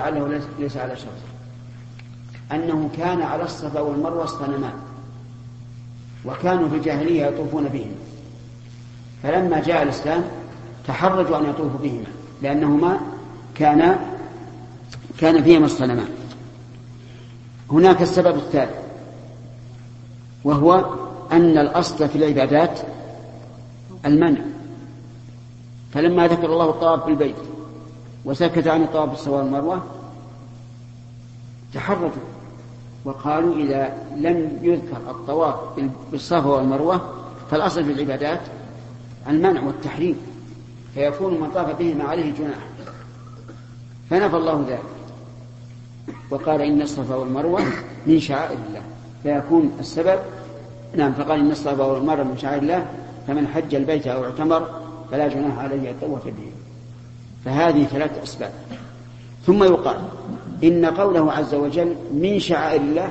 لعله ليس على شرط. أنه كان على الصفا والمروة صنمان وكانوا في الجاهلية يطوفون بهما. فلما جاء الإسلام تحرجوا أن يطوفوا بهما لأنهما كان كان فيهما الصنمان هناك السبب الثالث وهو أن الأصل في العبادات المنع. فلما ذكر الله الطواف بالبيت وسكت عن الطواف بالصفا والمروة تحرجوا وقالوا إذا لم يذكر الطواف بالصفا والمروة فالأصل في العبادات المنع والتحريم فيكون من طاف بهما عليه جناح فنفى الله ذلك. وقال إن الصفا والمروة من شعائر الله فيكون السبب نعم فقال إن الصفا والمروة من شعائر الله فمن حج البيت أو اعتمر فلا جناح عليه يطوف به. فهذه ثلاث أسباب. ثم يقال إن قوله عز وجل من شعائر الله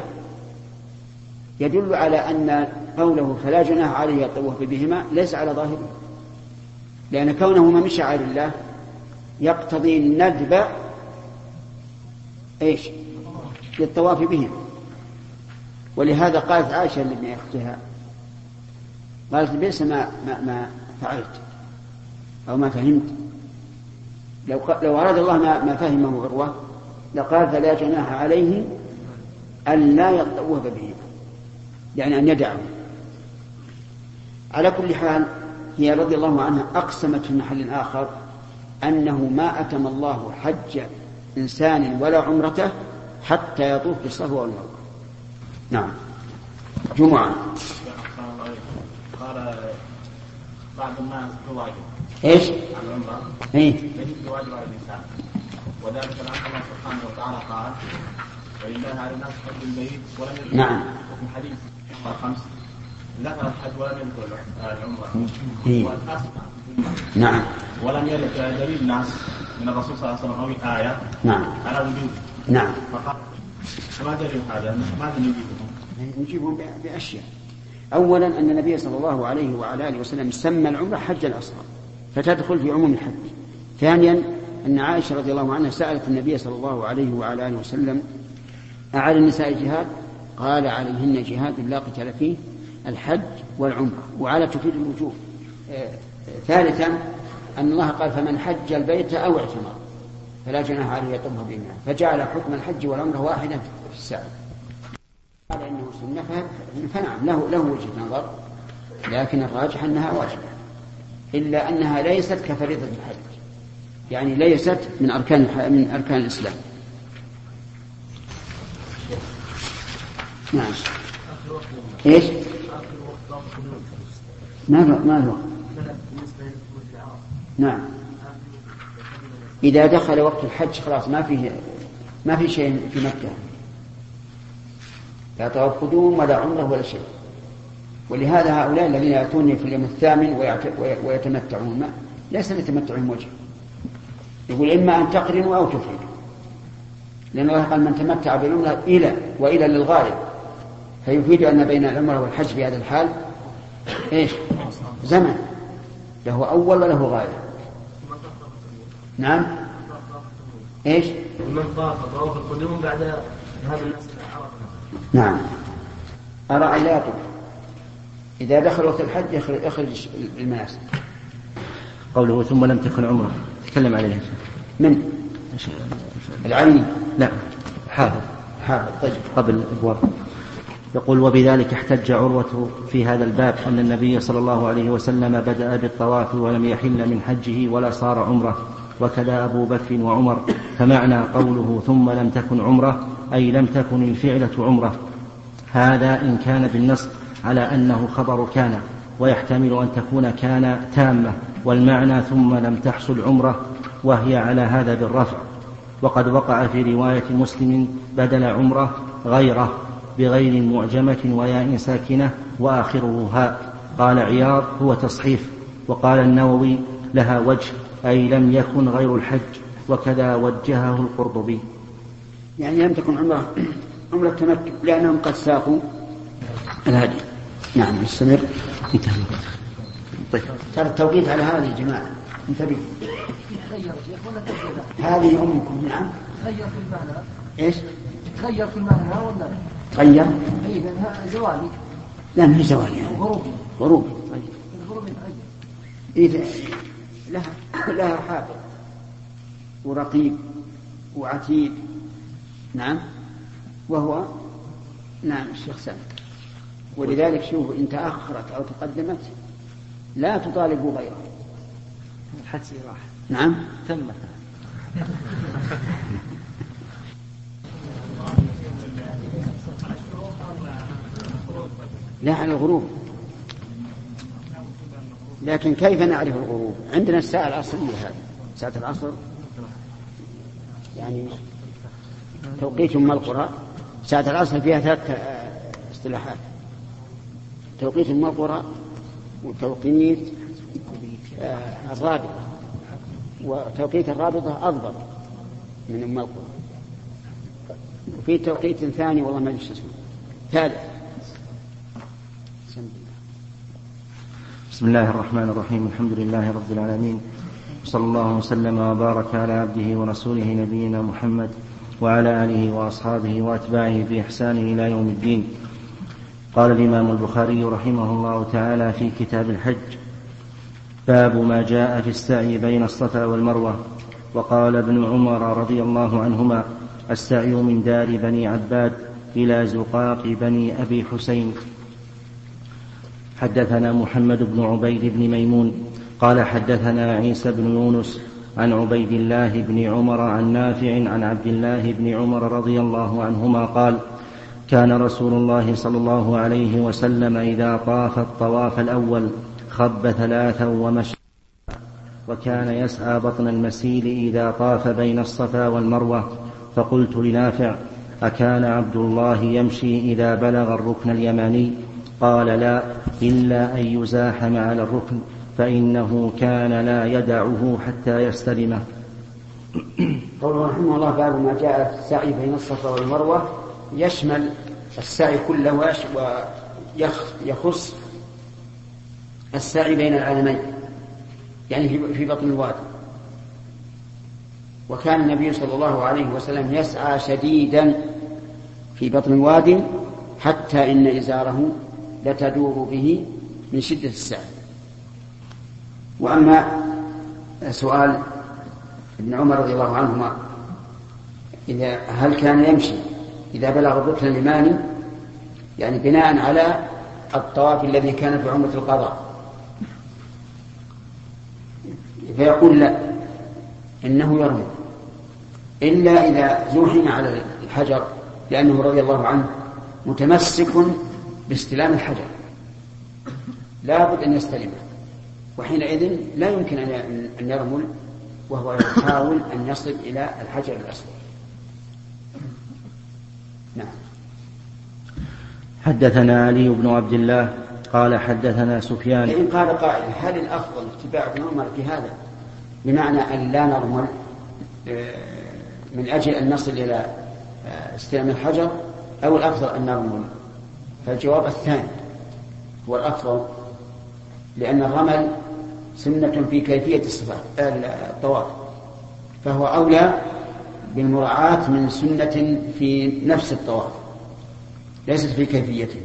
يدل على أن قوله فلا جناح عليه الطواف بهما ليس على ظاهره. لأن كونهما من شعائر الله يقتضي الندب إيش؟ للطواف بهما. ولهذا قالت عائشة لابن أختها قالت بئس ما, ما, ما فعلت أو ما فهمت. لو لو أراد الله ما, ما فهمه عروة لقال فلا جناح عليه أن لا يطوف به يعني أن يدعه على كل حال هي رضي الله عنها أقسمت في محل آخر أنه ما أتم الله حج إنسان ولا عمرته حتى يطوف بالصفا والمروة. نعم. جمعة. قال بعض الناس تواجد إيش؟ العمرة إيه يجب الواجب على الإنسان وذلك لأن الله سبحانه وتعالى قال ولله على الناس حج البيت ولم يذكر نعم وفي حديث خمس ذكر الحج ولم يذكر العمرة إيه؟ نعم ولم يرد دليل ناس من الرسول صلى الله عليه وسلم أو آية نعم على وجود نعم فقال فما دليل هذا؟ ماذا نجيبهم؟ نجيبهم بأشياء أولا أن النبي صلى الله عليه وعلى آله وسلم سمى العمرة حج الأصغر فتدخل في عموم الحج. ثانيا أن عائشة رضي الله عنها سألت النبي صلى الله عليه وعلى آله وسلم أعلى النساء جهاد قال عليهن جهاد لا قتال فيه الحج والعمرة. وعلى تفيد الوجوب آه ثالثا أن الله قال فمن حج البيت أو اعتمر فلا جناح عليه يطوف بهما. فجعل حكم الحج والعمرة واحدا في السعي قال إنه سنة فنعم له له وجهة نظر لكن الراجح أنها واجبة. إلا أنها ليست كفريضة الحج. يعني ليست من أركان من أركان الإسلام. نعم. إيش؟ ما ما الوقت؟ نعم. إذا دخل وقت الحج خلاص ما فيه ما في شيء في مكة. لا طواف قدوم ولا عمرة ولا شيء. ولهذا هؤلاء الذين يأتوني في اليوم الثامن ويتمتعون. ليس لتمتعهم وجه يقول إما أن تقرنوا أو تفردوا. لأن الله قال من تمتع بالعمرة إلى وإلى للغاية فيفيد أن بين العمرة والحج في هذا الحال إيش؟ زمن. له أول وله غاية نعم. إيش؟ من طاف طواف القدوم بعد ذهاب الناس نعم. أرى لا يطوف إذا دخل وقت الحج يخرج المناسك قوله ثم لم تكن عمرة. تكلم عليه من؟ العيني لا حافظ. حافظ طيب. قبل الأبواب. يقول وبذلك احتج عروة في هذا الباب أن النبي صلى الله عليه وسلم بدأ بالطواف ولم يحل من حجه ولا صار عمرة. وكذا أبو بكر وعمر. فمعنى قوله ثم لم تكن عمرة أي لم تكن الفعلة عمرة. هذا إن كان بالنصب على أنه خبر كان ويحتمل أن تكون كان تامة والمعنى ثم لم تحصل عمرة وهي على هذا بالرفع. وقد وقع في رواية مسلم بدل عمرة غيره بغير معجمة وياء ساكنة وآخره هاء. قال عياض هو تصحيف. وقال النووي لها وجه أي لم يكن غير الحج. وكذا وجهه القرطبي. يعني لم تكن عمرة عمرة تمكن لأنهم قد ساقوا الهدي. نعم استمر انتهى طيب. ترى التوقيت على هذه يا جماعة. انتبه هذه أمكم نعم. تغير في المعنى. إيش؟ تغير في المعنى ولا؟ تغير؟ اي لانها زوالي لا ما هي زوالي يعني. غروبي. غروبي. طيب الغروبي تغير إذا لها لها حافظ ورقيب وعتيد نعم. وهو؟ نعم الشيخ سامي ولذلك شوف إن تأخرت أو تقدمت لا تطالبوا غيره. الحدس راح. نعم؟ تم لا على الغروب. لكن كيف نعرف الغروب؟ عندنا الساعة العصرية هذه. ساعة العصر؟ يعني توقيت أم القرى ساعة العصر فيها ثلاث اصطلاحات. توقيت القرى وتوقيت آه، الرابطة. وتوقيت الرابطة أضبط من أم القرى وفي توقيت ثاني والله ما أدري اسمه. ثالث. بسم الله الرحمن الرحيم. الحمد لله رب العالمين. صلى الله وسلم وبارك على عبده ورسوله نبينا محمد وعلى آله وأصحابه وأتباعه بإحسان إلى يوم الدين. قال الإمام البخاري رحمه الله تعالى في كتاب الحج باب ما جاء في السعي بين الصفا والمروة وقال ابن عمر رضي الله عنهما السعي من دار بني عباد إلى زقاق بني أبي حسين. حدثنا محمد بن عبيد بن ميمون قال حدثنا عيسى بن يونس عن عبيد الله بن عمر عن نافع عن عبد الله بن عمر رضي الله عنهما قال كان رسول الله صلى الله عليه وسلم إذا طاف الطواف الأول خب ثلاثا ومشى. وكان يسعى بطن المسيل إذا طاف بين الصفا والمروة. فقلت لنافع أكان عبد الله يمشي إذا بلغ الركن اليماني؟ قال لا إلا أن يزاحم على الركن فإنه كان لا يدعه حتى يستلمه. قوله رحمه الله باب ما جاء في السعي بين الصفا والمروة. يشمل السعي كله ويخص السعي بين العالمين يعني في بطن الوادي. وكان النبي صلى الله عليه وسلم يسعى شديدا في بطن الوادي حتى إن إزاره لتدور به من شدة السعي. وأما سؤال ابن عمر رضي الله عنهما إذا هل كان يمشي؟ إذا بلغ الركن اليماني يعني بناء على الطواف الذي كان في عمرة القضاء. فيقول لا إنه يرمي إلا إذا زوحم على الحجر لأنه رضي الله عنه متمسك باستلام الحجر. لا بد أن يستلمه. وحينئذ لا يمكن أن يرمل وهو يحاول أن يصل إلى الحجر الأسود. نعم. حدثنا علي بن عبد الله قال حدثنا سفيان. فإن قال قائل هل الأفضل اتباع ابن عمر في هذا؟ بمعنى أن لا نرمل آه، من أجل أن نصل إلى آه، استلام الحجر أو الأفضل أن نرمل فالجواب الثاني هو الأفضل لأن الرمل سنة في كيفية الصفات الطواف فهو أولى بالمراعاة من سنة في نفس الطواف ليست في كيفيته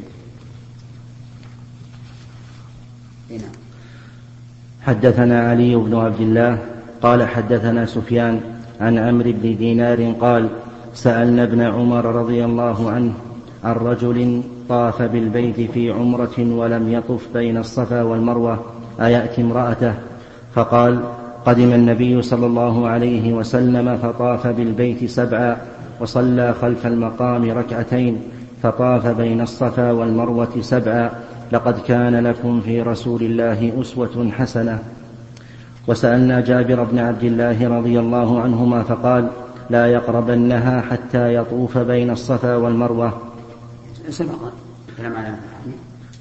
هنا. حدثنا علي بن عبد الله قال حدثنا سفيان عن عمرو بن دينار قال سألنا ابن عمر رضي الله عنه عن رجل طاف بالبيت في عمرة ولم يطف بين الصفا والمروة أيأتي امرأته فقال قدم النبي صلى الله عليه وسلم فطاف بالبيت سبعا وصلى خلف المقام ركعتين فطاف بين الصفا والمروة سبعا لقد كان لكم في رسول الله أسوة حسنة. وسألنا جابر بن عبد الله رضي الله عنهما فقال لا يقربنها حتى يطوف بين الصفا والمروة.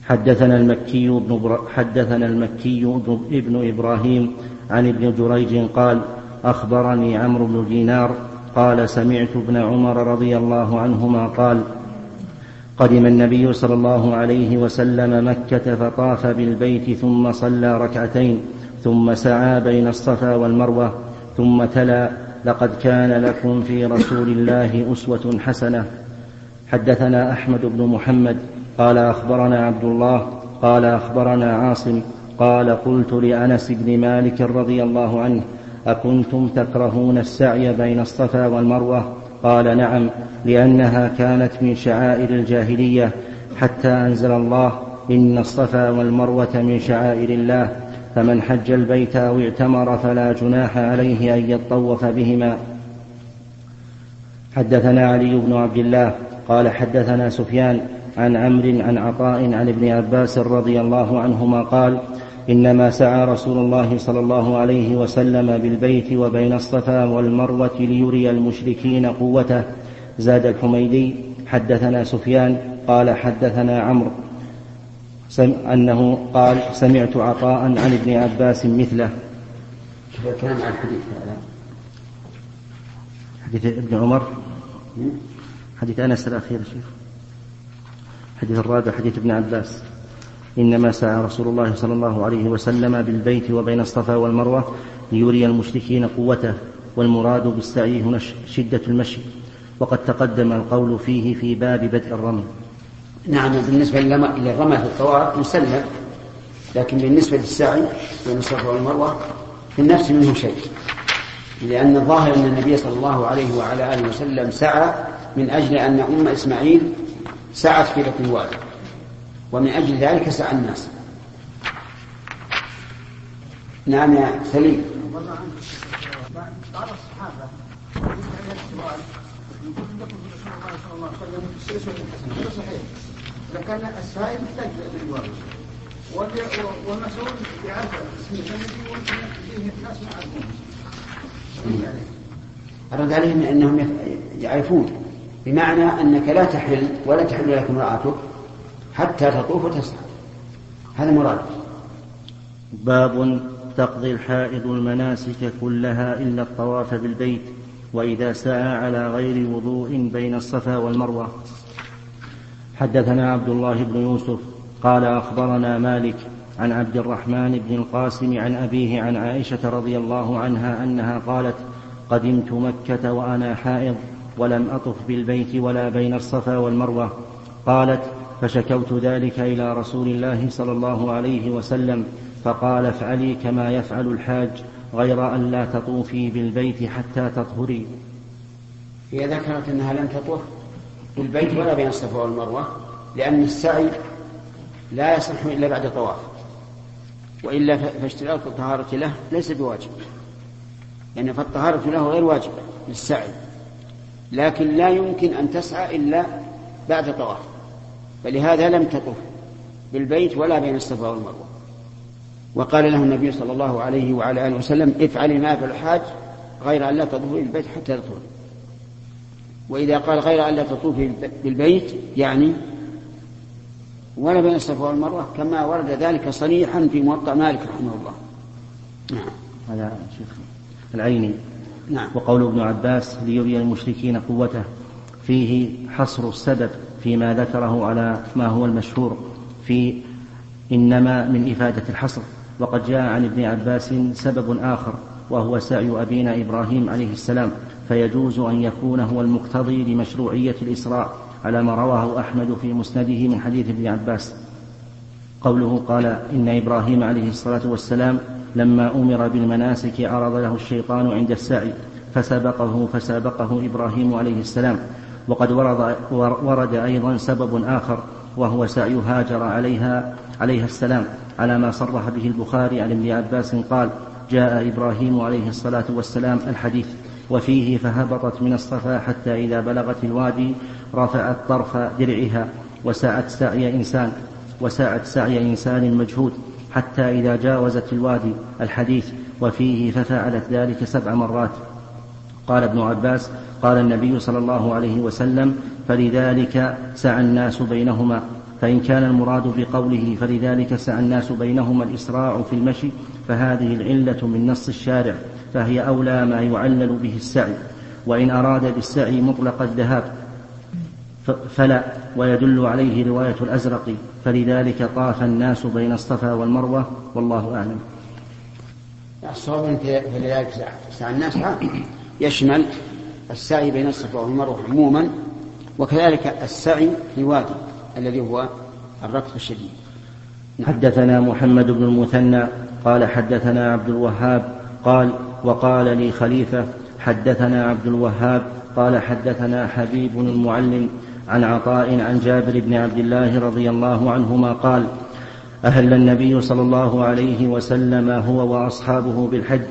حدثنا المكي بن حدثنا المكي ابن إبراهيم عن ابن جريج قال أخبرني عمرو بن دينار قال سمعت ابن عمر رضي الله عنهما قال قدم النبي صلى الله عليه وسلم مكة فطاف بالبيت ثم صلى ركعتين ثم سعى بين الصفا والمروة ثم تلا لقد كان لكم في رسول الله أسوة حسنة. حدثنا أحمد بن محمد قال أخبرنا عبد الله قال أخبرنا عاصم قال قلت لأنس بن مالك رضي الله عنه أكنتم تكرهون السعي بين الصفا والمروة؟ قال نعم لأنها كانت من شعائر الجاهلية. حتى أنزل الله إن الصفا والمروة من شعائر الله فمن حج البيت أو اعتمر فلا جناح عليه أن يطوف بهما. حدثنا علي بن عبد الله قال حدثنا سفيان عن عمرو عن عطاء عن ابن عباس رضي الله عنهما قال إنما سعى رسول الله صلى الله عليه وسلم بالبيت وبين الصفا والمروة ليري المشركين قوته. زاد الحميدي حدثنا سفيان قال حدثنا عمرو أنه قال سمعت عطاء عن ابن عباس مثله. الكلام عن هذا؟ حديث ابن عمر. حديث أنس الأخير شيخ. الحديث الرابع حديث ابن عباس. إنما سعى رسول الله صلى الله عليه وسلم بالبيت وبين الصفا والمروة ليري المشركين قوته والمراد بالسعي هنا شدة المشي. وقد تقدم القول فيه في باب بدء الرمي. نعم بالنسبة للرمى في الطواف مسلم لكن بالنسبة للسعي بين الصفا والمروة في النفس منه شيء. لأن الظاهر أن النبي صلى الله عليه وعلى آله وسلم سعى من أجل أن أم إسماعيل سعت في لكم الوادي. ومن أجل ذلك سعى الناس. نعم يا سليم. قال الصحابة السؤال يقول لكم رسول الله صلى الله عليه وسلم السياسة هذا صحيح لكن السائل محتاج للوارد والمسؤول يعرف اسمه الذي فيه الناس ما الرد عليهم أنهم يعرفون بمعنى أنك لا تحل ولا تحل لك امرأتك حتى تطوف وتسعى. هذا مراد. باب تقضي الحائض المناسك كلها إلا الطواف بالبيت وإذا سعى على غير وضوء بين الصفا والمروة. حدثنا عبد الله بن يوسف قال أخبرنا مالك عن عبد الرحمن بن القاسم عن أبيه عن عائشة رضي الله عنها أنها قالت قدمت مكة وأنا حائض ولم أطف بالبيت ولا بين الصفا والمروة. قالت فشكوت ذلك إلى رسول الله صلى الله عليه وسلم فقال افعلي كما يفعل الحاج غير أن لا تطوفي بالبيت حتى تطهري. هي ذكرت أنها لم تطوف بالبيت ولا بين الصفا والمروة لأن السعي لا يصح إلا بعد طواف وإلا فاشتراط الطهارة له ليس بواجب يعني فالطهارة له غير واجبة للسعي لكن لا يمكن أن تسعى إلا بعد طواف. فلهذا لم تطف بالبيت ولا بين الصفا والمروة. وقال له النبي صلى الله عليه وعلى آله وسلم افعلي ما يفعل الحاج غير أن لا تطوفي بالبيت حتى تطهري وإذا قال غير أن لا تطوفي بالبيت يعني ولا بين الصفا والمروة كما ورد ذلك صريحا في موطأ مالك رحمه الله. نعم. هذا شيخ العيني. نعم. وقول ابن عباس ليري المشركين قوته فيه حصر السبب. فيما ذكره على ما هو المشهور في إنما من إفادة الحصر. وقد جاء عن ابن عباس سبب آخر وهو سعي أبينا إبراهيم عليه السلام فيجوز أن يكون هو المقتضي لمشروعية الإسراء على ما رواه أحمد في مسنده من حديث ابن عباس. قوله قال إن إبراهيم عليه الصلاة والسلام لما أمر بالمناسك عرض له الشيطان عند السعي فسبقه فسابقه إبراهيم عليه السلام. وقد ورد, ورد أيضا سبب آخر وهو سعي هاجر عليها عليها السلام على ما صرح به البخاري عن ابن عباس قال جاء إبراهيم عليه الصلاة والسلام الحديث وفيه فهبطت من الصفا حتى إذا بلغت الوادي رفعت طرف درعها وسعت سعي إنسان وسعت سعي إنسان مجهود حتى إذا جاوزت الوادي الحديث وفيه ففعلت ذلك سبع مرات. قال ابن عباس قال النبي صلى الله عليه وسلم فلذلك سعى الناس بينهما فإن كان المراد بقوله فلذلك سعى الناس بينهما الإسراع في المشي فهذه العلة من نص الشارع فهي أولى ما يعلل به السعي وإن أراد بالسعي مطلق الذهاب فلا ويدل عليه رواية الأزرق فلذلك طاف الناس بين الصفا والمروة والله أعلم. الصواب فلذلك سعى الناس يشمل السعي بين الصفا والمروة عموما وكذلك السعي في الوادي الذي هو الركض الشديد نعم. حدثنا محمد بن المثنى قال حدثنا عبد الوهاب قال وقال لي خليفة حدثنا عبد الوهاب قال حدثنا حبيب المعلم عن عطاء عن جابر بن عبد الله رضي الله عنهما قال أهل النبي صلى الله عليه وسلم هو وأصحابه بالحج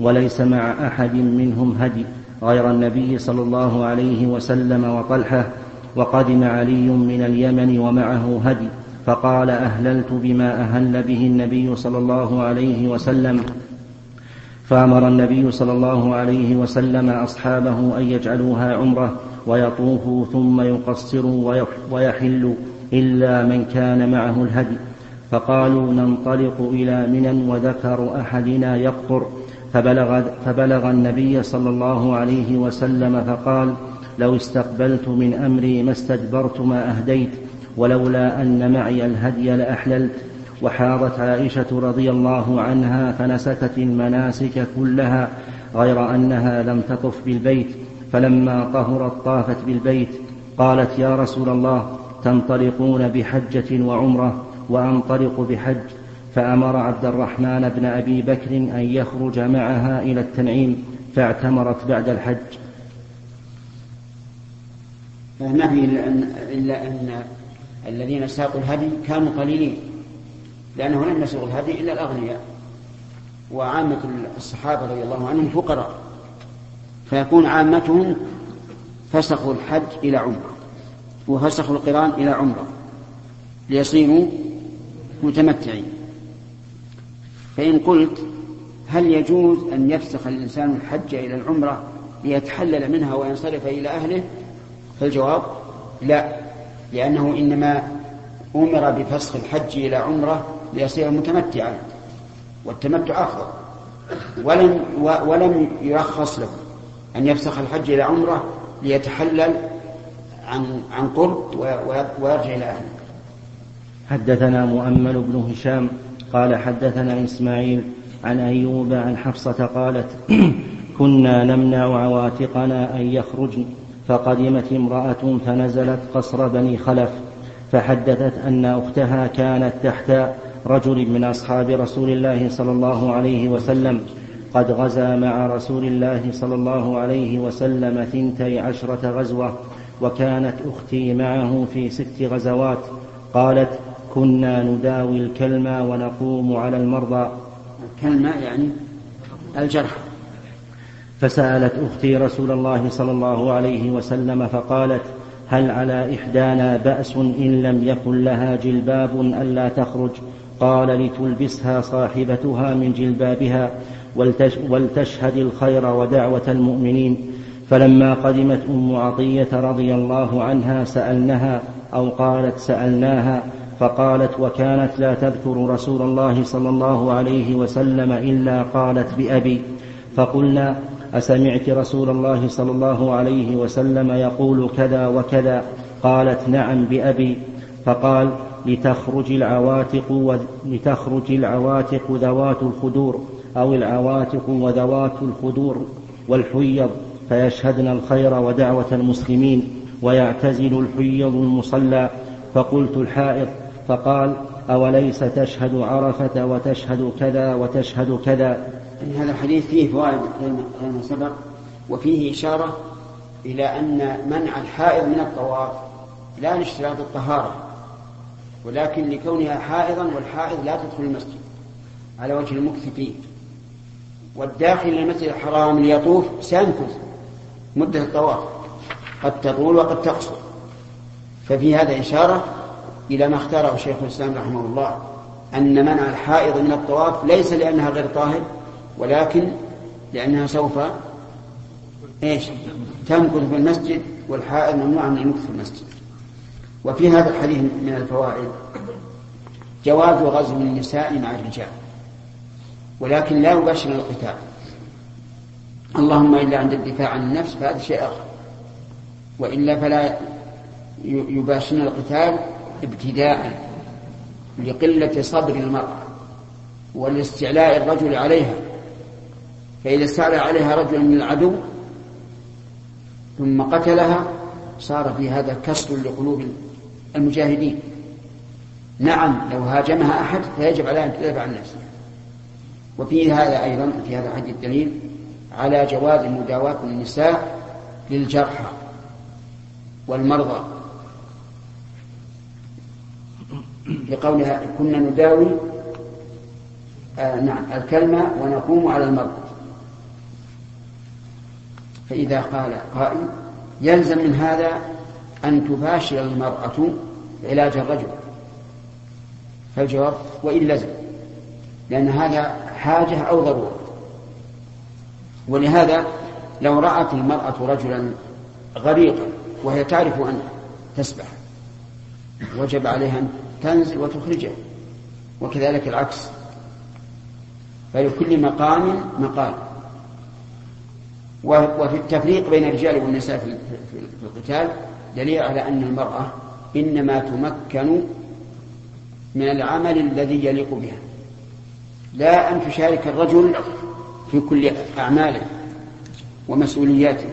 وليس مع أحد منهم هدي غير النبي صلى الله عليه وسلم وطلحة وقدم علي من اليمن ومعه هدي فقال أهللت بما أهل به النبي صلى الله عليه وسلم. فأمر النبي صلى الله عليه وسلم أصحابه أن يجعلوها عمرة ويطوفوا ثم يقصروا ويحلوا إلا من كان معه الهدي. فقالوا ننطلق إلى منى وذكر أحدنا يقطر. فبلغ, فبلغ النبي صلى الله عليه وسلم فقال لو استقبلت من أمري ما استدبرت ما أهديت ولولا أن معي الهدي لأحللت. وحاضت عائشة رضي الله عنها فنسكت المناسك كلها غير أنها لم تطف بالبيت فلما طهرت طافت بالبيت. قالت يا رسول الله تنطلقون بحجة وعمرة وأنطلق بحج. فأمر عبد الرحمن بن أبي بكر أن يخرج معها إلى التنعيم فاعتمرت بعد الحج. أن, إلا أن الذين ساقوا الهدي كانوا قليلين لأنه لم يسوق الهدي إلا الأغنياء. وعامة الصحابة رضي الله عنهم فقراء. فيكون عامتهم فسخوا الحج إلى عمرة وفسخوا القران إلى عمرة ليصيروا متمتعين. فإن قلت هل يجوز أن يفسخ الإنسان الحج إلى العمرة ليتحلل منها وينصرف إلى أهله فالجواب لا لأنه إنما أمر بفسخ الحج إلى عمرة ليصير متمتعا والتمتع أفضل ولم ولم يرخص له أن يفسخ الحج إلى عمرة ليتحلل عن عن قرب ويرجع إلى أهله. حدثنا مؤمل بن هشام قال حدثنا إسماعيل عن أيوب عن حفصة قالت كنا نمنع عواتقنا أن يخرجن فقدمت امرأة فنزلت قصر بني خلف فحدثت أن أختها كانت تحت رجل من أصحاب رسول الله صلى الله عليه وسلم قد غزا مع رسول الله صلى الله عليه وسلم ثنتي عشرة غزوة وكانت أختي معه في ست غزوات قالت كنا نداوي الكلمة ونقوم على المرضى. الكلمة يعني الجرح. فسألت أختي رسول الله صلى الله عليه وسلم فقالت هل على إحدانا بأس إن لم يكن لها جلباب ألا تخرج؟ قال لتلبسها صاحبتها من جلبابها ولتشهد الخير ودعوة المؤمنين. فلما قدمت أم عطية رضي الله عنها سألنها أو قالت سألناها فقالت وكانت لا تذكر رسول الله صلى الله عليه وسلم إلا قالت بأبي. فقلنا أسمعت رسول الله صلى الله عليه وسلم يقول كذا وكذا. قالت نعم بأبي. فقال لتخرج العواتق لتخرج العواتق ذوات الخدور أو العواتق وذوات الخدور والحيض فيشهدن الخير ودعوة المسلمين ويعتزل الحيض المصلى. فقلت الحائض فقال أوليس تشهد عرفة وتشهد كذا وتشهد كذا؟ هذا الحديث فيه فوائد غير ما سبق وفيه إشارة إلى أن منع الحائض من الطواف لا لاشتراط الطهارة ولكن لكونها حائضا والحائض لا تدخل المسجد على وجه المكث فيه والداخل المسجد الحرام ليطوف سيمكث مدة الطواف قد تطول وقد تقصر. ففي هذا إشارة إلى ما اختاره شيخ الإسلام رحمه الله أن منع الحائض من الطواف ليس لأنها غير طاهر ولكن لأنها سوف إيش؟ تمكث في المسجد والحائض ممنوع من المكث في المسجد. وفي هذا الحديث من الفوائد. جواز غزو النساء مع الرجال ولكن لا يباشر القتال. اللهم إلا عند الدفاع عن النفس فهذا شيء آخر. وإلا فلا يباشرن القتال ابتداء لقلة صبر المرأة ولاستعلاء الرجل عليها فإذا استعلى عليها رجل من العدو ثم قتلها صار في هذا كسر لقلوب المجاهدين. نعم لو هاجمها أحد فيجب عليها أن تدافع عن نفسها. وفي هذا أيضا في هذا الحديث الدليل على جواز مداواة النساء للجرحى والمرضى. لقولها كنا نداوي آه نعم الكلمة ونقوم على المرض فإذا قال قائل يلزم من هذا أن تباشر المرأة علاج الرجل. فالجواب وإن لزم لأن هذا حاجة أو ضرورة. ولهذا لو رأت المرأة رجلا غريقا وهي تعرف أن تسبح وجب عليها أن تنزل وتخرجه وكذلك العكس. فلكل مقام مقال. وفي التفريق بين الرجال والنساء في القتال دليل على أن المرأة إنما تمكن من العمل الذي يليق بها. لا أن تشارك الرجل في كل أعماله ومسؤولياته.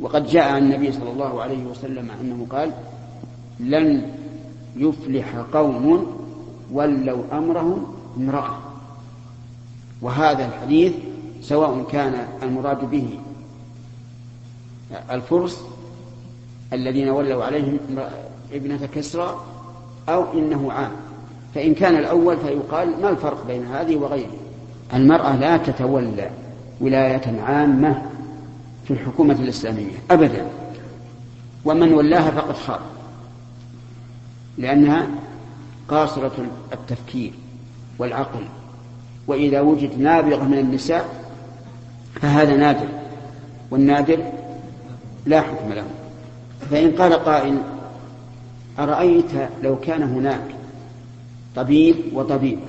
وقد جاء عن النبي صلى الله عليه وسلم أنه قال لن يفلح قوم ولوا أمرهم امرأة. وهذا الحديث سواء كان المراد به الفرس الذين ولوا عليهم ابنة كسرى أو إنه عام. فإن كان الأول فيقال ما الفرق بين هذه وغيره؟ المرأة لا تتولى ولاية عامة في الحكومة الإسلامية أبدا. ومن ولاها فقد خاب. لأنها قاصرة التفكير والعقل. وإذا وجد نابغة من النساء فهذا نادر والنادر لا حكم له. فإن قال قائل أرأيت لو كان هناك طبيب وطبيبة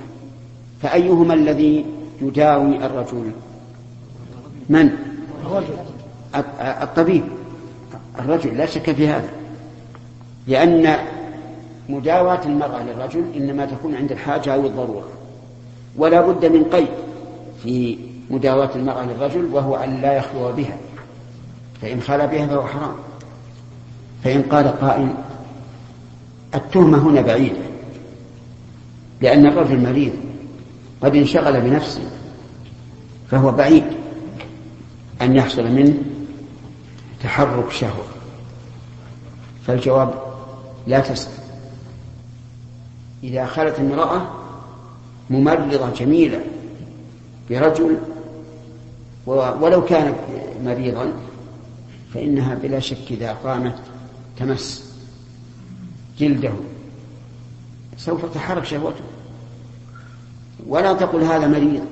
فأيهما الذي يداوي الرجل؟ من؟ الطبيب. الرجل لا شك في هذا. لأن مداواة المرأة للرجل إنما تكون عند الحاجة أو الضرورة. ولا بد من قيد في مداواة المرأة للرجل وهو أن لا يخلو بها. فإن خلا بها فهو حرام. فإن قال قائل التهمة هنا بعيدة. لأن الرجل مريض قد انشغل بنفسه فهو بعيد أن يحصل منه تحرك شهوة. فالجواب لا تسأل. إذا خلت امرأة ممرضة جميلة برجل ولو كانت مريضا فإنها بلا شك إذا قامت تمس جلده. سوف تحرك شهوته. ولا تقل هذا مريض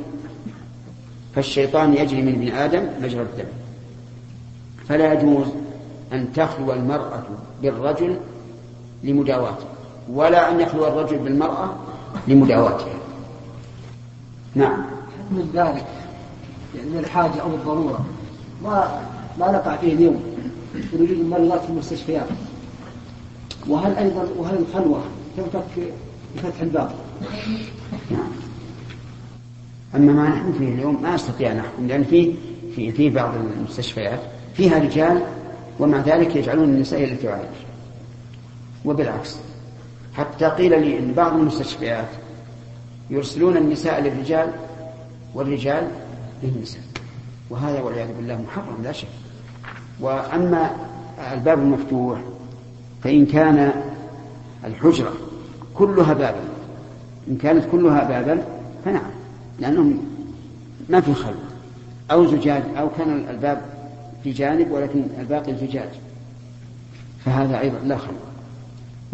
فالشيطان يجري من ابن آدم مجرى الدم. فلا يجوز أن تخلو المرأة بالرجل لمداواته. ولا أن يخلو الرجل بالمرأة لمداواتها. نعم. من ذلك يعني الحاجة أو الضرورة. ما ما نقع فيه اليوم وجود المريضات في المستشفيات. وهل أيضا وهل الخلوة تنفك بفتح الباب؟ نعم. أما ما نحن فيه اليوم ما أستطيع أن أحكم لأن في في في بعض المستشفيات. فيها رجال ومع ذلك يجعلون النساء التي تعالج. وبالعكس. حتى قيل لي أن بعض المستشفيات يرسلون النساء للرجال والرجال للنساء. وهذا والعياذ بالله محرم لا شك. وأما الباب المفتوح فإن كان الحجرة كلها بابا إن كانت كلها بابا فنعم لأنهم ما في خلوة. أو زجاج أو كان الباب في جانب ولكن الباقي زجاج. فهذا أيضا لا خلوة.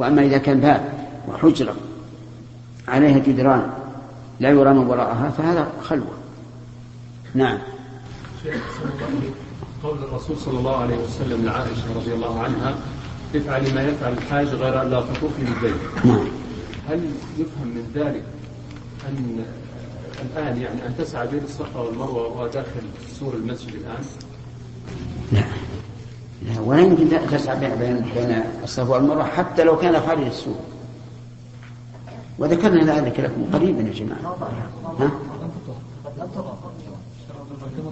وأما إذا كان باب وحجرة عليها جدران لا يرى من وراءها فهذا خلوة. نعم. قول الرسول صلى الله عليه وسلم لعائشة رضي الله عنها افعلي ما يفعل الحاج غير أن لا تطوفي بالبيت نعم. هل يفهم من ذلك أن الآن يعني أن تسعى بين الصفا والمروة وهو داخل سور المسجد الآن؟ لا. ولا يمكن تسعى بين بين الصفا والمروة حتى لو كان خارج السور وذكرنا ذلك لكم قريبا يا جماعة. ها؟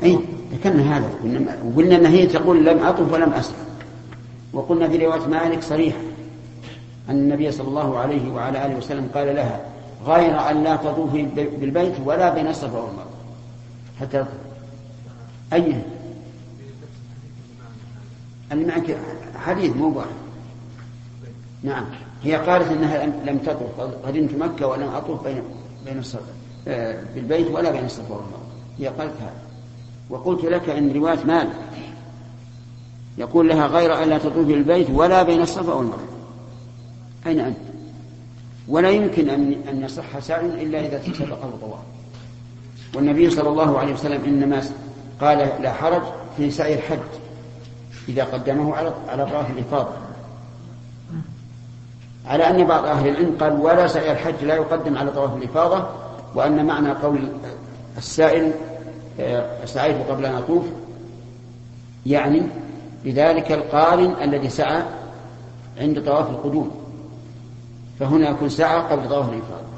أي ذكرنا هذا. وقلنا ان هي تقول لم أطف ولم اسرع وقلنا في رواية مالك صريحة. أن النبي صلى الله عليه وعلى آله وسلم قال لها غير أن لا تطوفي بالبيت ولا بين الصفا والمروة. حتى أي؟ اللي معك. حديث مو واحد. نعم. هي قالت إنها لم تطوف. قدمت مكة ولم أطوف بين بين الصفا آه، بالبيت ولا بين الصفا والمروة. هي قالت هذا. وقلت لك إن رواية مالك يقول لها غير أن لا تطوفي بالبيت ولا بين الصفا والمروة. أين أنت؟ ولا يمكن ان أن يصح سعي إلا إذا سبقه طواف والنبي صلى الله عليه وسلم إنما قال لا حرج في سعي الحج. إذا قدمه على على طواف الافاضه على أن بعض أهل العلم قال ولا سعي الحج لا يقدم على طواف الإفاضة وأن معنى قول السائل آه، سعيت قبل أن أطوف يعني بذلك القارن الذي سعى عند طواف القدوم فهنا يكون سعى قبل طواف الإفاضة.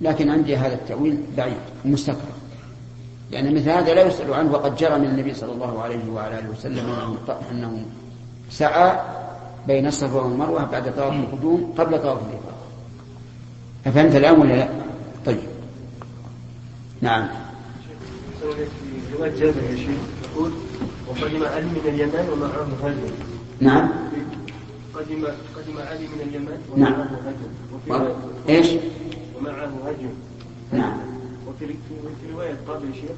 لكن عندي هذا التأويل بعيد مستكبر لأن مثل هذا لا يسأل عنه وقد جرى من النبي صلى الله عليه وعلى آله وسلم أنه سعى بين الصفا والمروة بعد طواف القدوم قبل طواف الإفاضة. أفهمت الآن ولا لا؟ طيب. نعم. في رواية جابر يا شيخ يقول وقدم علي من اليمن ومعه هجر نعم. قدم قدم علي من اليمن نعم. ومعه هجر وفي إيش؟ ومعه هجر نعم. وفي في رواية قبل شيخ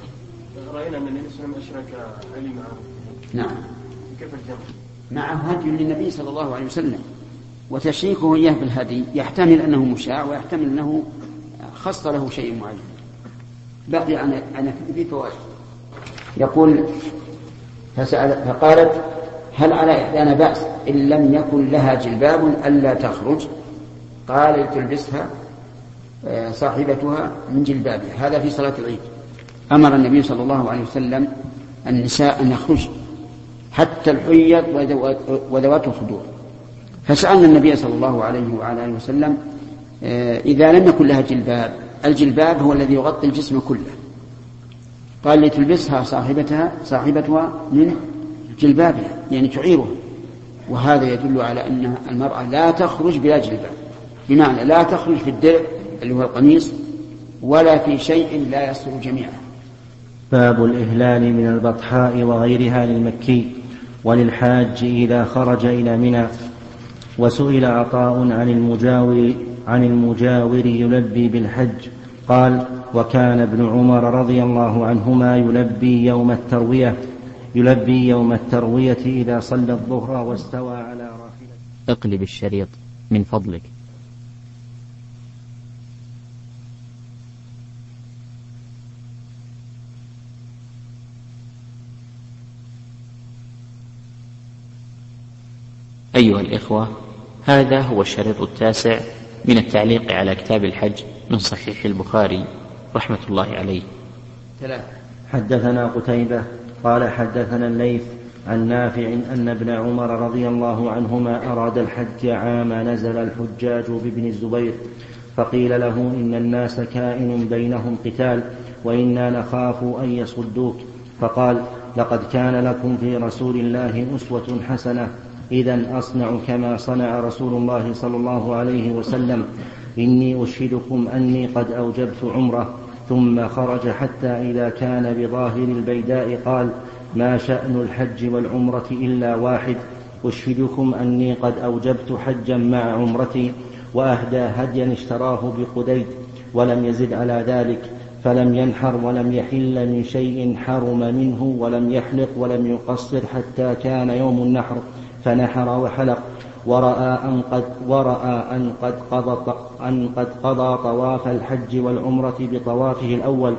رأينا أن النبي صلى الله عليه وسلم أشرك علي معه. نعم. كيف الجمع؟ معه هدي للنبي صلى الله عليه وسلم وتشريكه إياه بالهدي يحتمل أنه مشاع ويحتمل أنه خص له شيء معين. بقي عن عن في فوائد. يقول فسأل فقالت هل على إحدانا بأس إن لم يكن لها جلباب ألا تخرج؟ قال تلبسها آه، صاحبتها من جلبابها هذا في صلاة العيد. أمر النبي صلى الله عليه وسلم النساء أن يخرجن حتى الحيض وذوات الخدور. فسألنا النبي صلى الله عليه وعلى آله وسلم آه، إذا لم يكن لها جلباب الجلباب هو الذي يغطي الجسم كله. قال لتلبسها صاحبتها صاحبتها من جلبابها يعني تعيرها. وهذا يدل على أن المرأة لا تخرج بلا جلباب. بمعنى لا تخرج في الدرع اللي هو القميص ولا في شيء لا يستر جميعا باب الإهلال من البطحاء وغيرها للمكي وللحاج إذا خرج إلى منى وسئل عطاء عن المجاور عن المجاور يلبي بالحج قال وكان ابن عمر رضي الله عنهما يلبي يوم التروية يلبي يوم التروية إذا صلى الظهر واستوى على راحلته. اقلب الشريط من فضلك. أيها الإخوة هذا هو الشريط التاسع من التعليق على كتاب الحج من صحيح البخاري رحمة الله عليه. ثلاثة. حدثنا قتيبة قال حدثنا الليث عن نافع أن ابن عمر رضي الله عنهما أراد الحج عام نزل الحجاج بابن الزبير فقيل له إن الناس كائن بينهم قتال وإنا نخاف أن يصدوك فقال لقد كان لكم في رسول الله أسوة حسنة إذا أصنع كما صنع رسول الله صلى الله عليه وسلم. إني أشهدكم أني قد أوجبت عمرة. ثم خرج حتى إذا كان بظاهر البيداء قال ما شأن الحج والعمرة إلا واحد. أشهدكم أني قد أوجبت حجا مع عمرتي وأهدى هديا اشتراه بقديد ولم يزد على ذلك. فلم ينحر ولم يحل من شيء حرم منه ولم يحلق ولم يقصر حتى كان يوم النحر. فنحر وحلق ورأى أن قد ورأى أن قد قضى أن قد قضى طواف الحج والعمرة بطوافه الأول.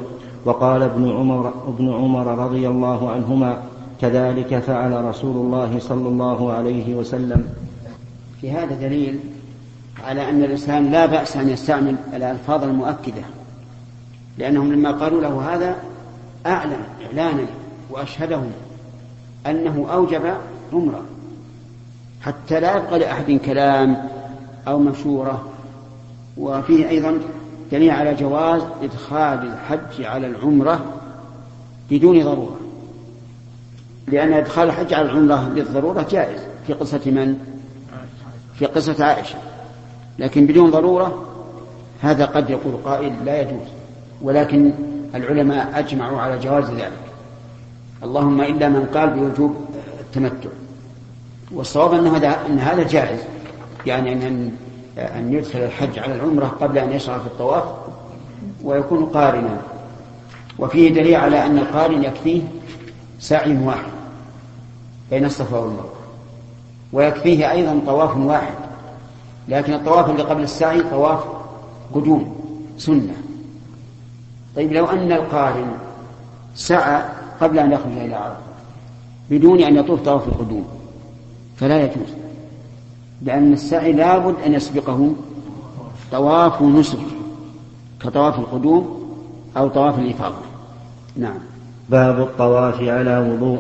وقال ابن عمر ابن عمر رضي الله عنهما كذلك فعل رسول الله صلى الله عليه وسلم. في هذا دليل على أن الإنسان لا بأس أن يستعمل الألفاظ المؤكدة لأنهم لما قالوا له هذا أعلن إعلانا وأشهدهم أنه أوجب عمرة. حتى لا يبقى لأحد كلام أو مشورة وفيه أيضا دليل على جواز إدخال الحج على العمرة بدون ضرورة لأن إدخال الحج على العمرة للضرورة جائز في قصة من؟ في قصة عائشة. لكن بدون ضرورة هذا قد يقول قائل لا يجوز ولكن العلماء أجمعوا على جواز ذلك. اللهم إلا من قال بوجوب التمتع. والصواب أن هذا أن هذا جائز. يعني أن أن يدخل الحج على العمرة قبل أن يشرع في الطواف ويكون قارنا. وفيه دليل على أن القارن يكفيه سعي واحد بين الصفا والمروة. ويكفيه أيضا طواف واحد. لكن الطواف اللي قبل السعي طواف قدوم سنة. طيب لو أن القارن سعى قبل أن يخرج إلى عرفة بدون أن يطوف طواف القدوم فلا يجوز لأن السعي لابد أن يسبقه طواف نسك كطواف القدوم أو طواف الإفاضة. نعم. باب الطواف على وضوء.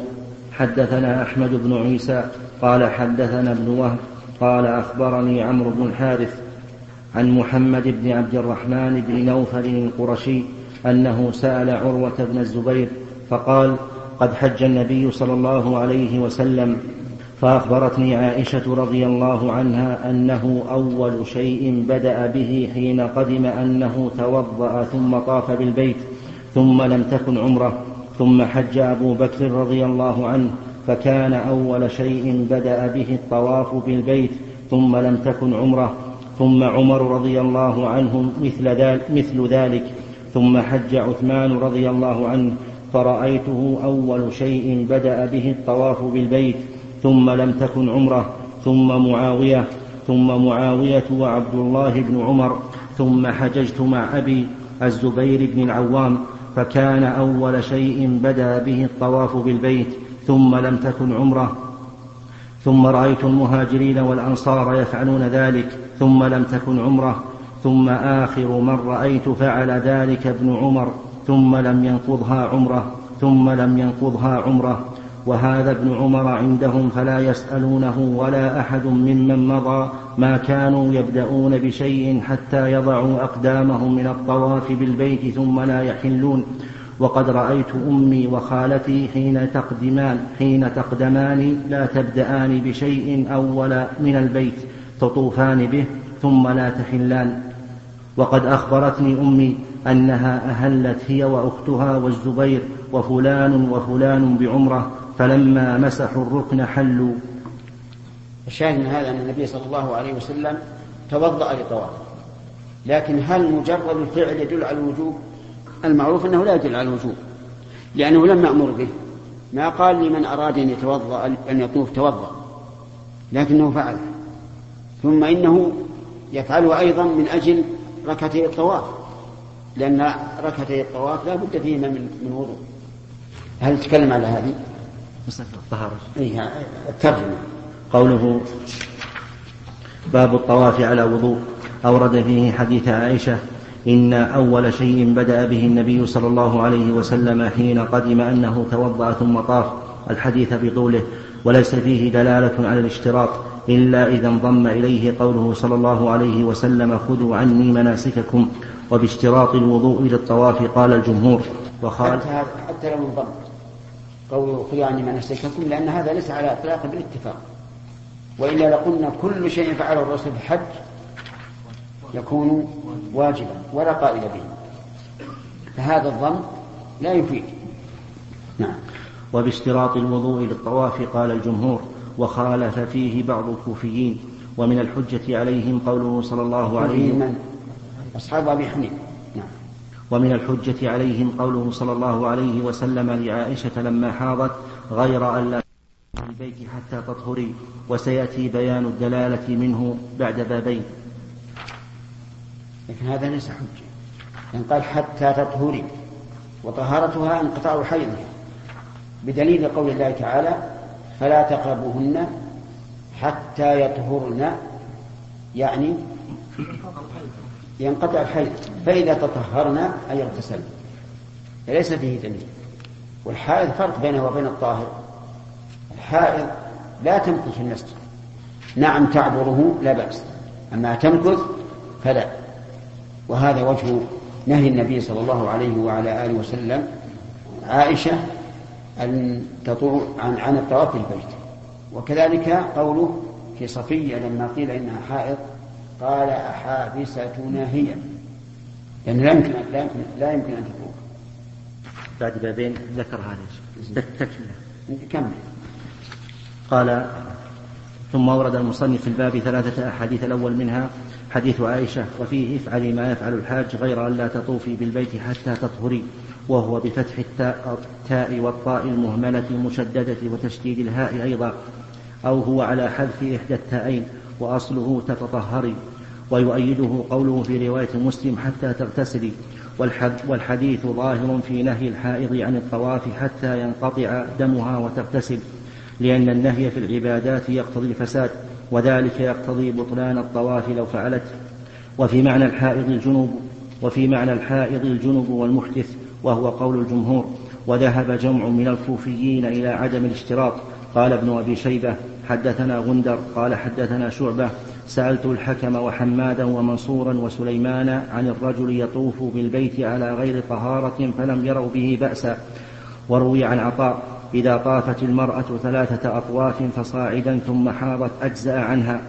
حدثنا أحمد بن عيسى قال حدثنا ابن وهب قال أخبرني عمرو بن الحارث عن محمد بن عبد الرحمن بن نوفل القرشي أنه سأل عروة بن الزبير فقال قد حج النبي صلى الله عليه وسلم فأخبرتني عائشة رضي الله عنها أنه أول شيء بدأ به حين قدم أنه توضأ ثم طاف بالبيت ثم لم تكن عمره ثم حج أبو بكر رضي الله عنه فكان أول شيء بدأ به الطواف بالبيت ثم لم تكن عمره ثم عمر رضي الله عنه مثل ذلك, مثل ذلك ثم حج عثمان رضي الله عنه فرأيته أول شيء بدأ به الطواف بالبيت. ثم لم تكن عمرة ثم معاوية ثم معاوية وعبد الله بن عمر ثم حججت مع أبي الزبير بن العوام فكان أول شيء بدا به الطواف بالبيت ثم لم تكن عمرة. ثم رأيت المهاجرين والأنصار يفعلون ذلك ثم لم تكن عمرة. ثم آخر من رأيت فعل ذلك ابن عمر ثم لم ينقضها عمرة ثم لم ينقضها عمرة. وهذا ابن عمر عندهم فلا يسألونه ولا أحد ممن مضى ما كانوا يبدأون بشيء حتى يضعوا أقدامهم من الطواف بالبيت ثم لا يحلون. وقد رأيت أمي وخالتي حين تقدمان حين تقدمان لا تبدأان بشيء أول من البيت تطوفان به ثم لا تحلان. وقد أخبرتني أمي أنها أهلت هي وأختها والزبير وفلان وفلان بعمرة فلما مسحوا الركن حلوا. الشاهد من هذا أن النبي صلى الله عليه وسلم توضأ لطواف. لكن هل مجرد الفعل يدل على الوجوب؟ المعروف أنه لا يدل على الوجوب لأنه لم يأمر به. ما قال لمن أراد أن يتوضأ أن يطوف توضأ لكنه فعل. ثم إنه يفعله أيضا من أجل ركعتي الطواف لأن ركعتي الطواف لا بد فيهما من من وضوء. هل تكلم على هذه؟ إيه الترجمة قوله باب الطواف على وضوء. أورد فيه حديث عائشة إن أول شيء بدأ به النبي صلى الله عليه وسلم حين قدم أنه توضأ ثم طاف. الحديث بطوله. وليس فيه دلالة على الاشتراط إلا إذا انضم إليه قوله صلى الله عليه وسلم خذوا عني مناسككم. وباشتراط الوضوء للطواف قال الجمهور. وقال حتى لو انضم. قوله خذوا عني مناسككم لأن هذا ليس على إطلاق بالاتفاق. وإلا لقلنا كل شيء فعله الرسول في الحج يكون واجبا ولا قائل به. فهذا الظن لا يفيد. نعم. وباشتراط الوضوء للطواف قال الجمهور وخالف فيه بعض الكوفيين ومن الحجة عليهم قوله صلى الله عليه وسلم. أصحاب أبي حنيفة. ومن الحجة عليهم قوله صلى الله عليه وسلم لعائشة لما حاضت غير أن لا البيت حتى تطهري وسيأتي بيان الدلالة منه بعد بابين لكن هذا ليس حجة. لأن قال حتى تطهري وطهارتها انقطاع حيضها. بدليل قول الله تعالى فلا تقربوهن حتى يطهرن يعني ينقطع الحيض فإذا تطهرن أي اغتسلن فليس فيه دليل. والحائض فرق بينه وبين الطاهر. الحائض لا تمكث في المسجد نعم تعبره لا بأس. أما تمكث فلا. وهذا وجه نهي النبي صلى الله عليه وعلى آله وسلم. عائشة أن تطوع عن عن الطواف بالبيت وكذلك قوله في صفية لما قيل إنها حائض قال أحابستنا هي. يعني لا يمكن لا يمكن لا يمكن أن تطوف بعد بابين ذكر هذا تكملة كمل. قال ثم ورد المصنف في الباب ثلاثة أحاديث الأول منها حديث عائشة وفيه افعلي ما يفعل الحاج غير أن لا تطوفي بالبيت حتى تطهري وهو بفتح التاء, التاء والطاء المهملة المشددة وتشديد الهاء أيضا أو هو على حذف إحدى التائين وأصله تتطهري ويؤيده قوله في رواية مسلم حتى تغتسلي والحديث ظاهر في نهي الحائض عن الطواف حتى ينقطع دمها وتغتسل لأن النهي في العبادات يقتضي الفساد وذلك يقتضي بطلان الطواف لو فعلت. وفي معنى الحائض الجنوب وفي معنى الحائض الجنب والمحدث وهو قول الجمهور وذهب جمع من الكوفيين إلى عدم الاشتراط. قال ابن أبي شيبة حدثنا غندر قال حدثنا شعبة سألت الحكم وحمادا ومنصورا وسليمان عن الرجل يطوف بالبيت على غير طهارة فلم يروا به بأسا وروي عن عطاء إذا طافت المرأة ثلاثة أطواف فصاعدا ثم حاضت أجزأ عنها.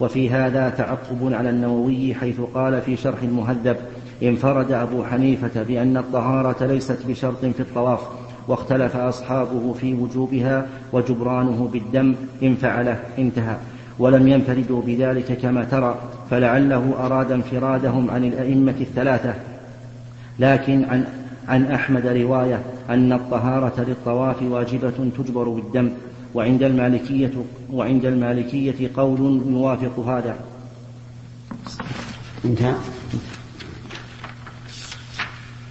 وفي هذا تعقب على النووي حيث قال في شرح المهذب انفرد أبو حنيفة بأن الطهارة ليست بشرط في الطواف. واختلف أصحابه في وجوبها وجبرانه بالدم إن فعله انتهى ولم ينفردوا بذلك كما ترى فلعله أراد انفرادهم عن الأئمة الثلاثة لكن عن عن أحمد رواية أن الطهارة للطواف واجبة تجبر بالدم وعند المالكية وعند المالكية قول يوافق هذا. انتهى.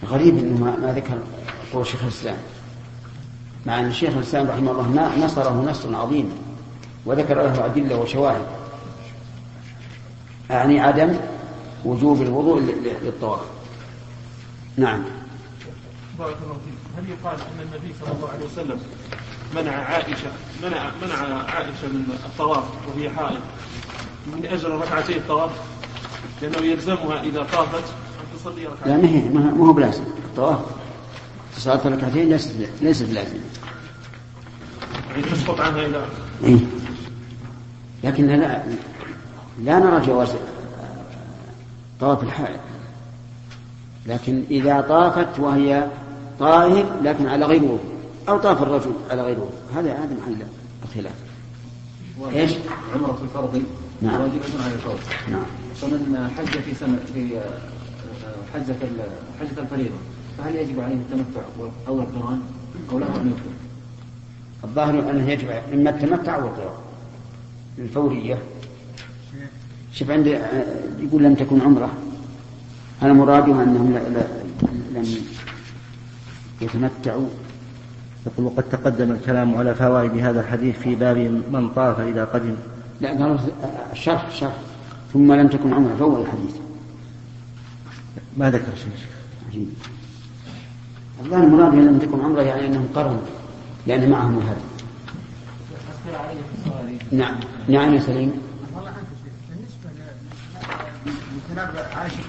غريب إنه ما, ذكر قول شيخ الإسلام. مع أن شيخ الإسلام رحمه الله نصره نصر عظيم وذكر له أدلة وشواهد. أعني عدم وجوب الوضوء للطواف. نعم. بارك الله فيك هل يقال أن النبي صلى الله عليه وسلم منع عائشة منع منع عائشة من الطواف وهي حائض من أجل ركعتي الطواف لأنه يلزمها إذا طافت أن تصلي ركعتين لا ما هي ما هو بلازم الطواف صلاة ركعتين ليست ليست لازمة يعني تسقط عنها إذا إيه؟ لكن لا لا نرى جواز طواف الحائض. لكن إذا طافت وهي طاهر لكن على غير وضوء. أو طاف الرجل على غير وضوء. هذا هذا محل الخلاف. إيش؟ عمرة الفرض. نعم. واجبة على الفرض نعم. فمن حج في سنة في آه، حجة حجة الفريضة. فهل يجب عليه التمتع أو القرآن؟ أو له أن يفطر؟ الظاهر أنه يجب إما التمتع أو القران الفورية. شوف عندي يقول لم تكن عمرة. أنا مراده أنهم لم يتمتعوا؟ يقول وقد تقدم الكلام على فوائد هذا الحديث في باب من طاف إذا قدم. لا قالوا الشرح الشرح ثم لم تكن عمرة فهو الحديث. ما ذكر شيء. الظاهر المراد لم تكن عمرة يعني أنهم قرنوا لأن معهم الهدي نعم نعم يا سليم والله بالنسبة لكلام عائشه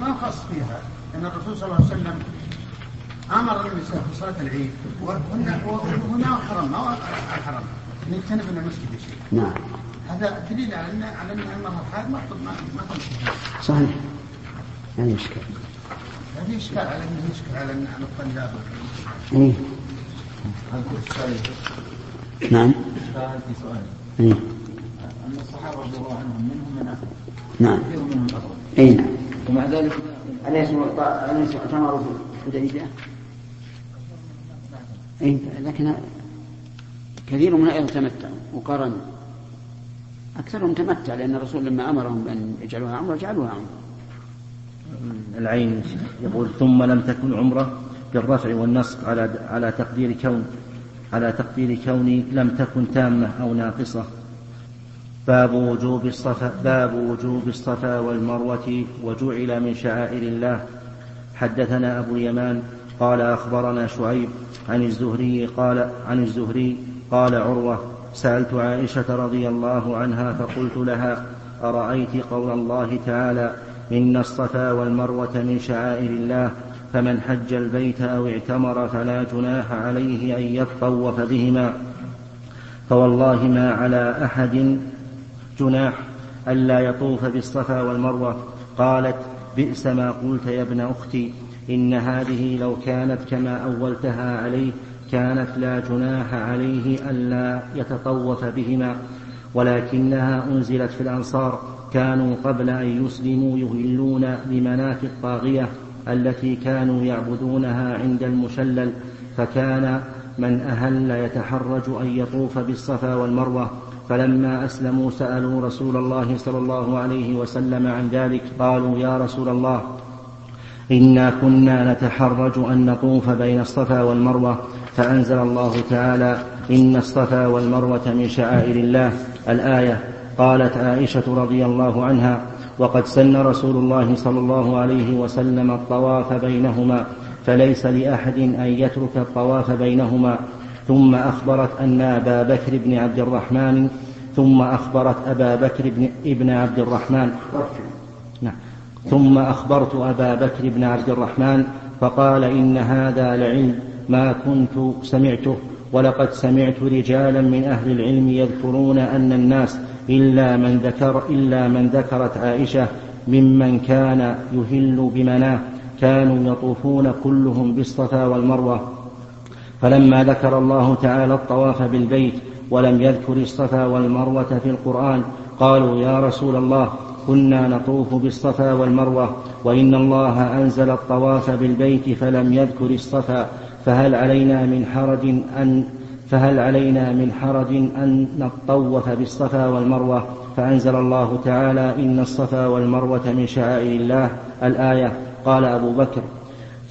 ما خاص فيها ان الرسول صلى الله عليه وسلم أمر النساء في صلاه العيد وهنا وهنا حرم ما الحرم ان يجتنبن المسجد شيء. نعم. هذا دليل على ان على أن المراه الحائض ما ما ما صحيح. يعني اشكال. هذه اشكال على انه يشكل على ان على الطلاب. إيه. نعم. في سؤال. إيه. ان الصحابه رضي الله عنهم منهم من اخذ. نعم. كثير منهم اخذ. اي نعم. ومع ذلك أليس أليس اعتمروا في الحديبية؟ إيه لكن كثير من أيضا تمتعوا وقارنوا أكثرهم تمتع لأن الرسول لما أمرهم بأن يجعلوها عمرة جعلوها عمرة العين يقول ثم لم تكن عمرة بالرفع والنصب على على تقدير كون على تقدير كوني لم تكن تامة أو ناقصة. باب وجوب الصفا باب وجوب الصفا والمروة وجعل من شعائر الله. حدثنا أبو اليمان قال أخبرنا شعيب عن الزهري قال عن الزهري قال عروة سألت عائشة رضي الله عنها فقلت لها أرأيت قول الله تعالى إن الصفا والمروة من شعائر الله فمن حج البيت أو اعتمر فلا جناح عليه أن يطوف بهما. فوالله ما على أحد جناح ألا يطوف بالصفا والمروة. قالت بئس ما قلت يا ابن أختي إن هذه لو كانت كما أولتها عليه كانت لا جناح عليه ألا يتطوف بهما. ولكنها أنزلت في الأنصار. كانوا قبل أن يسلموا يهلون بمناة الطاغية التي كانوا يعبدونها عند المشلل فكان من أهل يتحرج أن يطوف بالصفا والمروة. فلما أسلموا سألوا رسول الله صلى الله عليه وسلم عن ذلك قالوا يا رسول الله إنا كنا نتحرج أن نطوف بين الصفا والمروة فأنزل الله تعالى إن الصفا والمروة من شعائر الله. الآية قالت عائشة رضي الله عنها وقد سن رسول الله صلى الله عليه وسلم الطواف بينهما فليس لأحد أن يترك الطواف بينهما. ثم أخبرت أن أبا بكر بن عبد الرحمن ثم أخبرت أبا بكر بن ابن عبد الرحمن. نعم. ثم أخبرت أبا بكر بن عبد الرحمن فقال إن هذا لعلم ما كنت سمعته ولقد سمعت رجالا من أهل العلم يذكرون أن الناس إلا من ذكر إلا من ذكرت عائشة ممن كان يهل بمناه كانوا يطوفون كلهم بالصفا والمروة. فلما ذكر الله تعالى الطواف بالبيت ولم يذكر الصفا والمروة في القرآن قالوا يا رسول الله كنا نطوف بالصفا والمروة وإن الله أنزل الطواف بالبيت فلم يذكر الصفا فهل علينا من حرج أن فهل علينا من حرج أن نطوف بالصفا والمروة؟ فأنزل الله تعالى إن الصفا والمروة من شعائر الله. الآية قال أبو بكر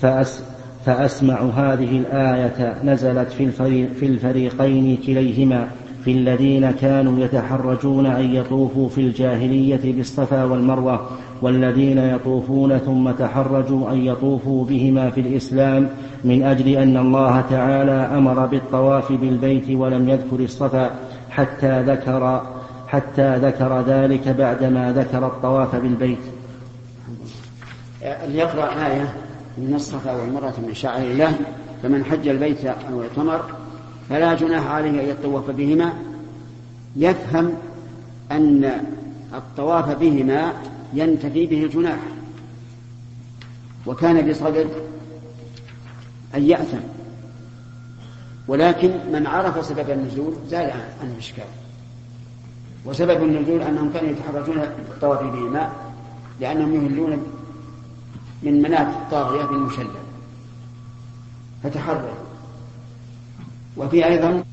فأس فأسمع هذه الآية نزلت في, الفريق في الفريقين كليهما في الذين كانوا يتحرجون أن يطوفوا في الجاهلية بالصفا والمروة. والذين يطوفون ثم تحرجوا أن يطوفوا بهما في الإسلام من أجل أن الله تعالى أمر بالطواف بالبيت ولم يذكر الصفا حتى ذكر حتى ذكر ذلك بعدما ذكر الطواف بالبيت. ليقرأ آية من الصفا والمروة من شعائر الله فمن حج البيت أو اعتمر فلا جناح عليه أن يطوف بهما يفهم أن الطواف بهما ينتفي به الجناح. وكان بصدد أن يأثم. ولكن من عرف سبب النزول زال عن الإشكال. وسبب النزول أنهم كانوا يتحرجون بالطواف بهما لأنهم يهلون من مناة الطاغية بالمشلل. فتحرر وفي أيضا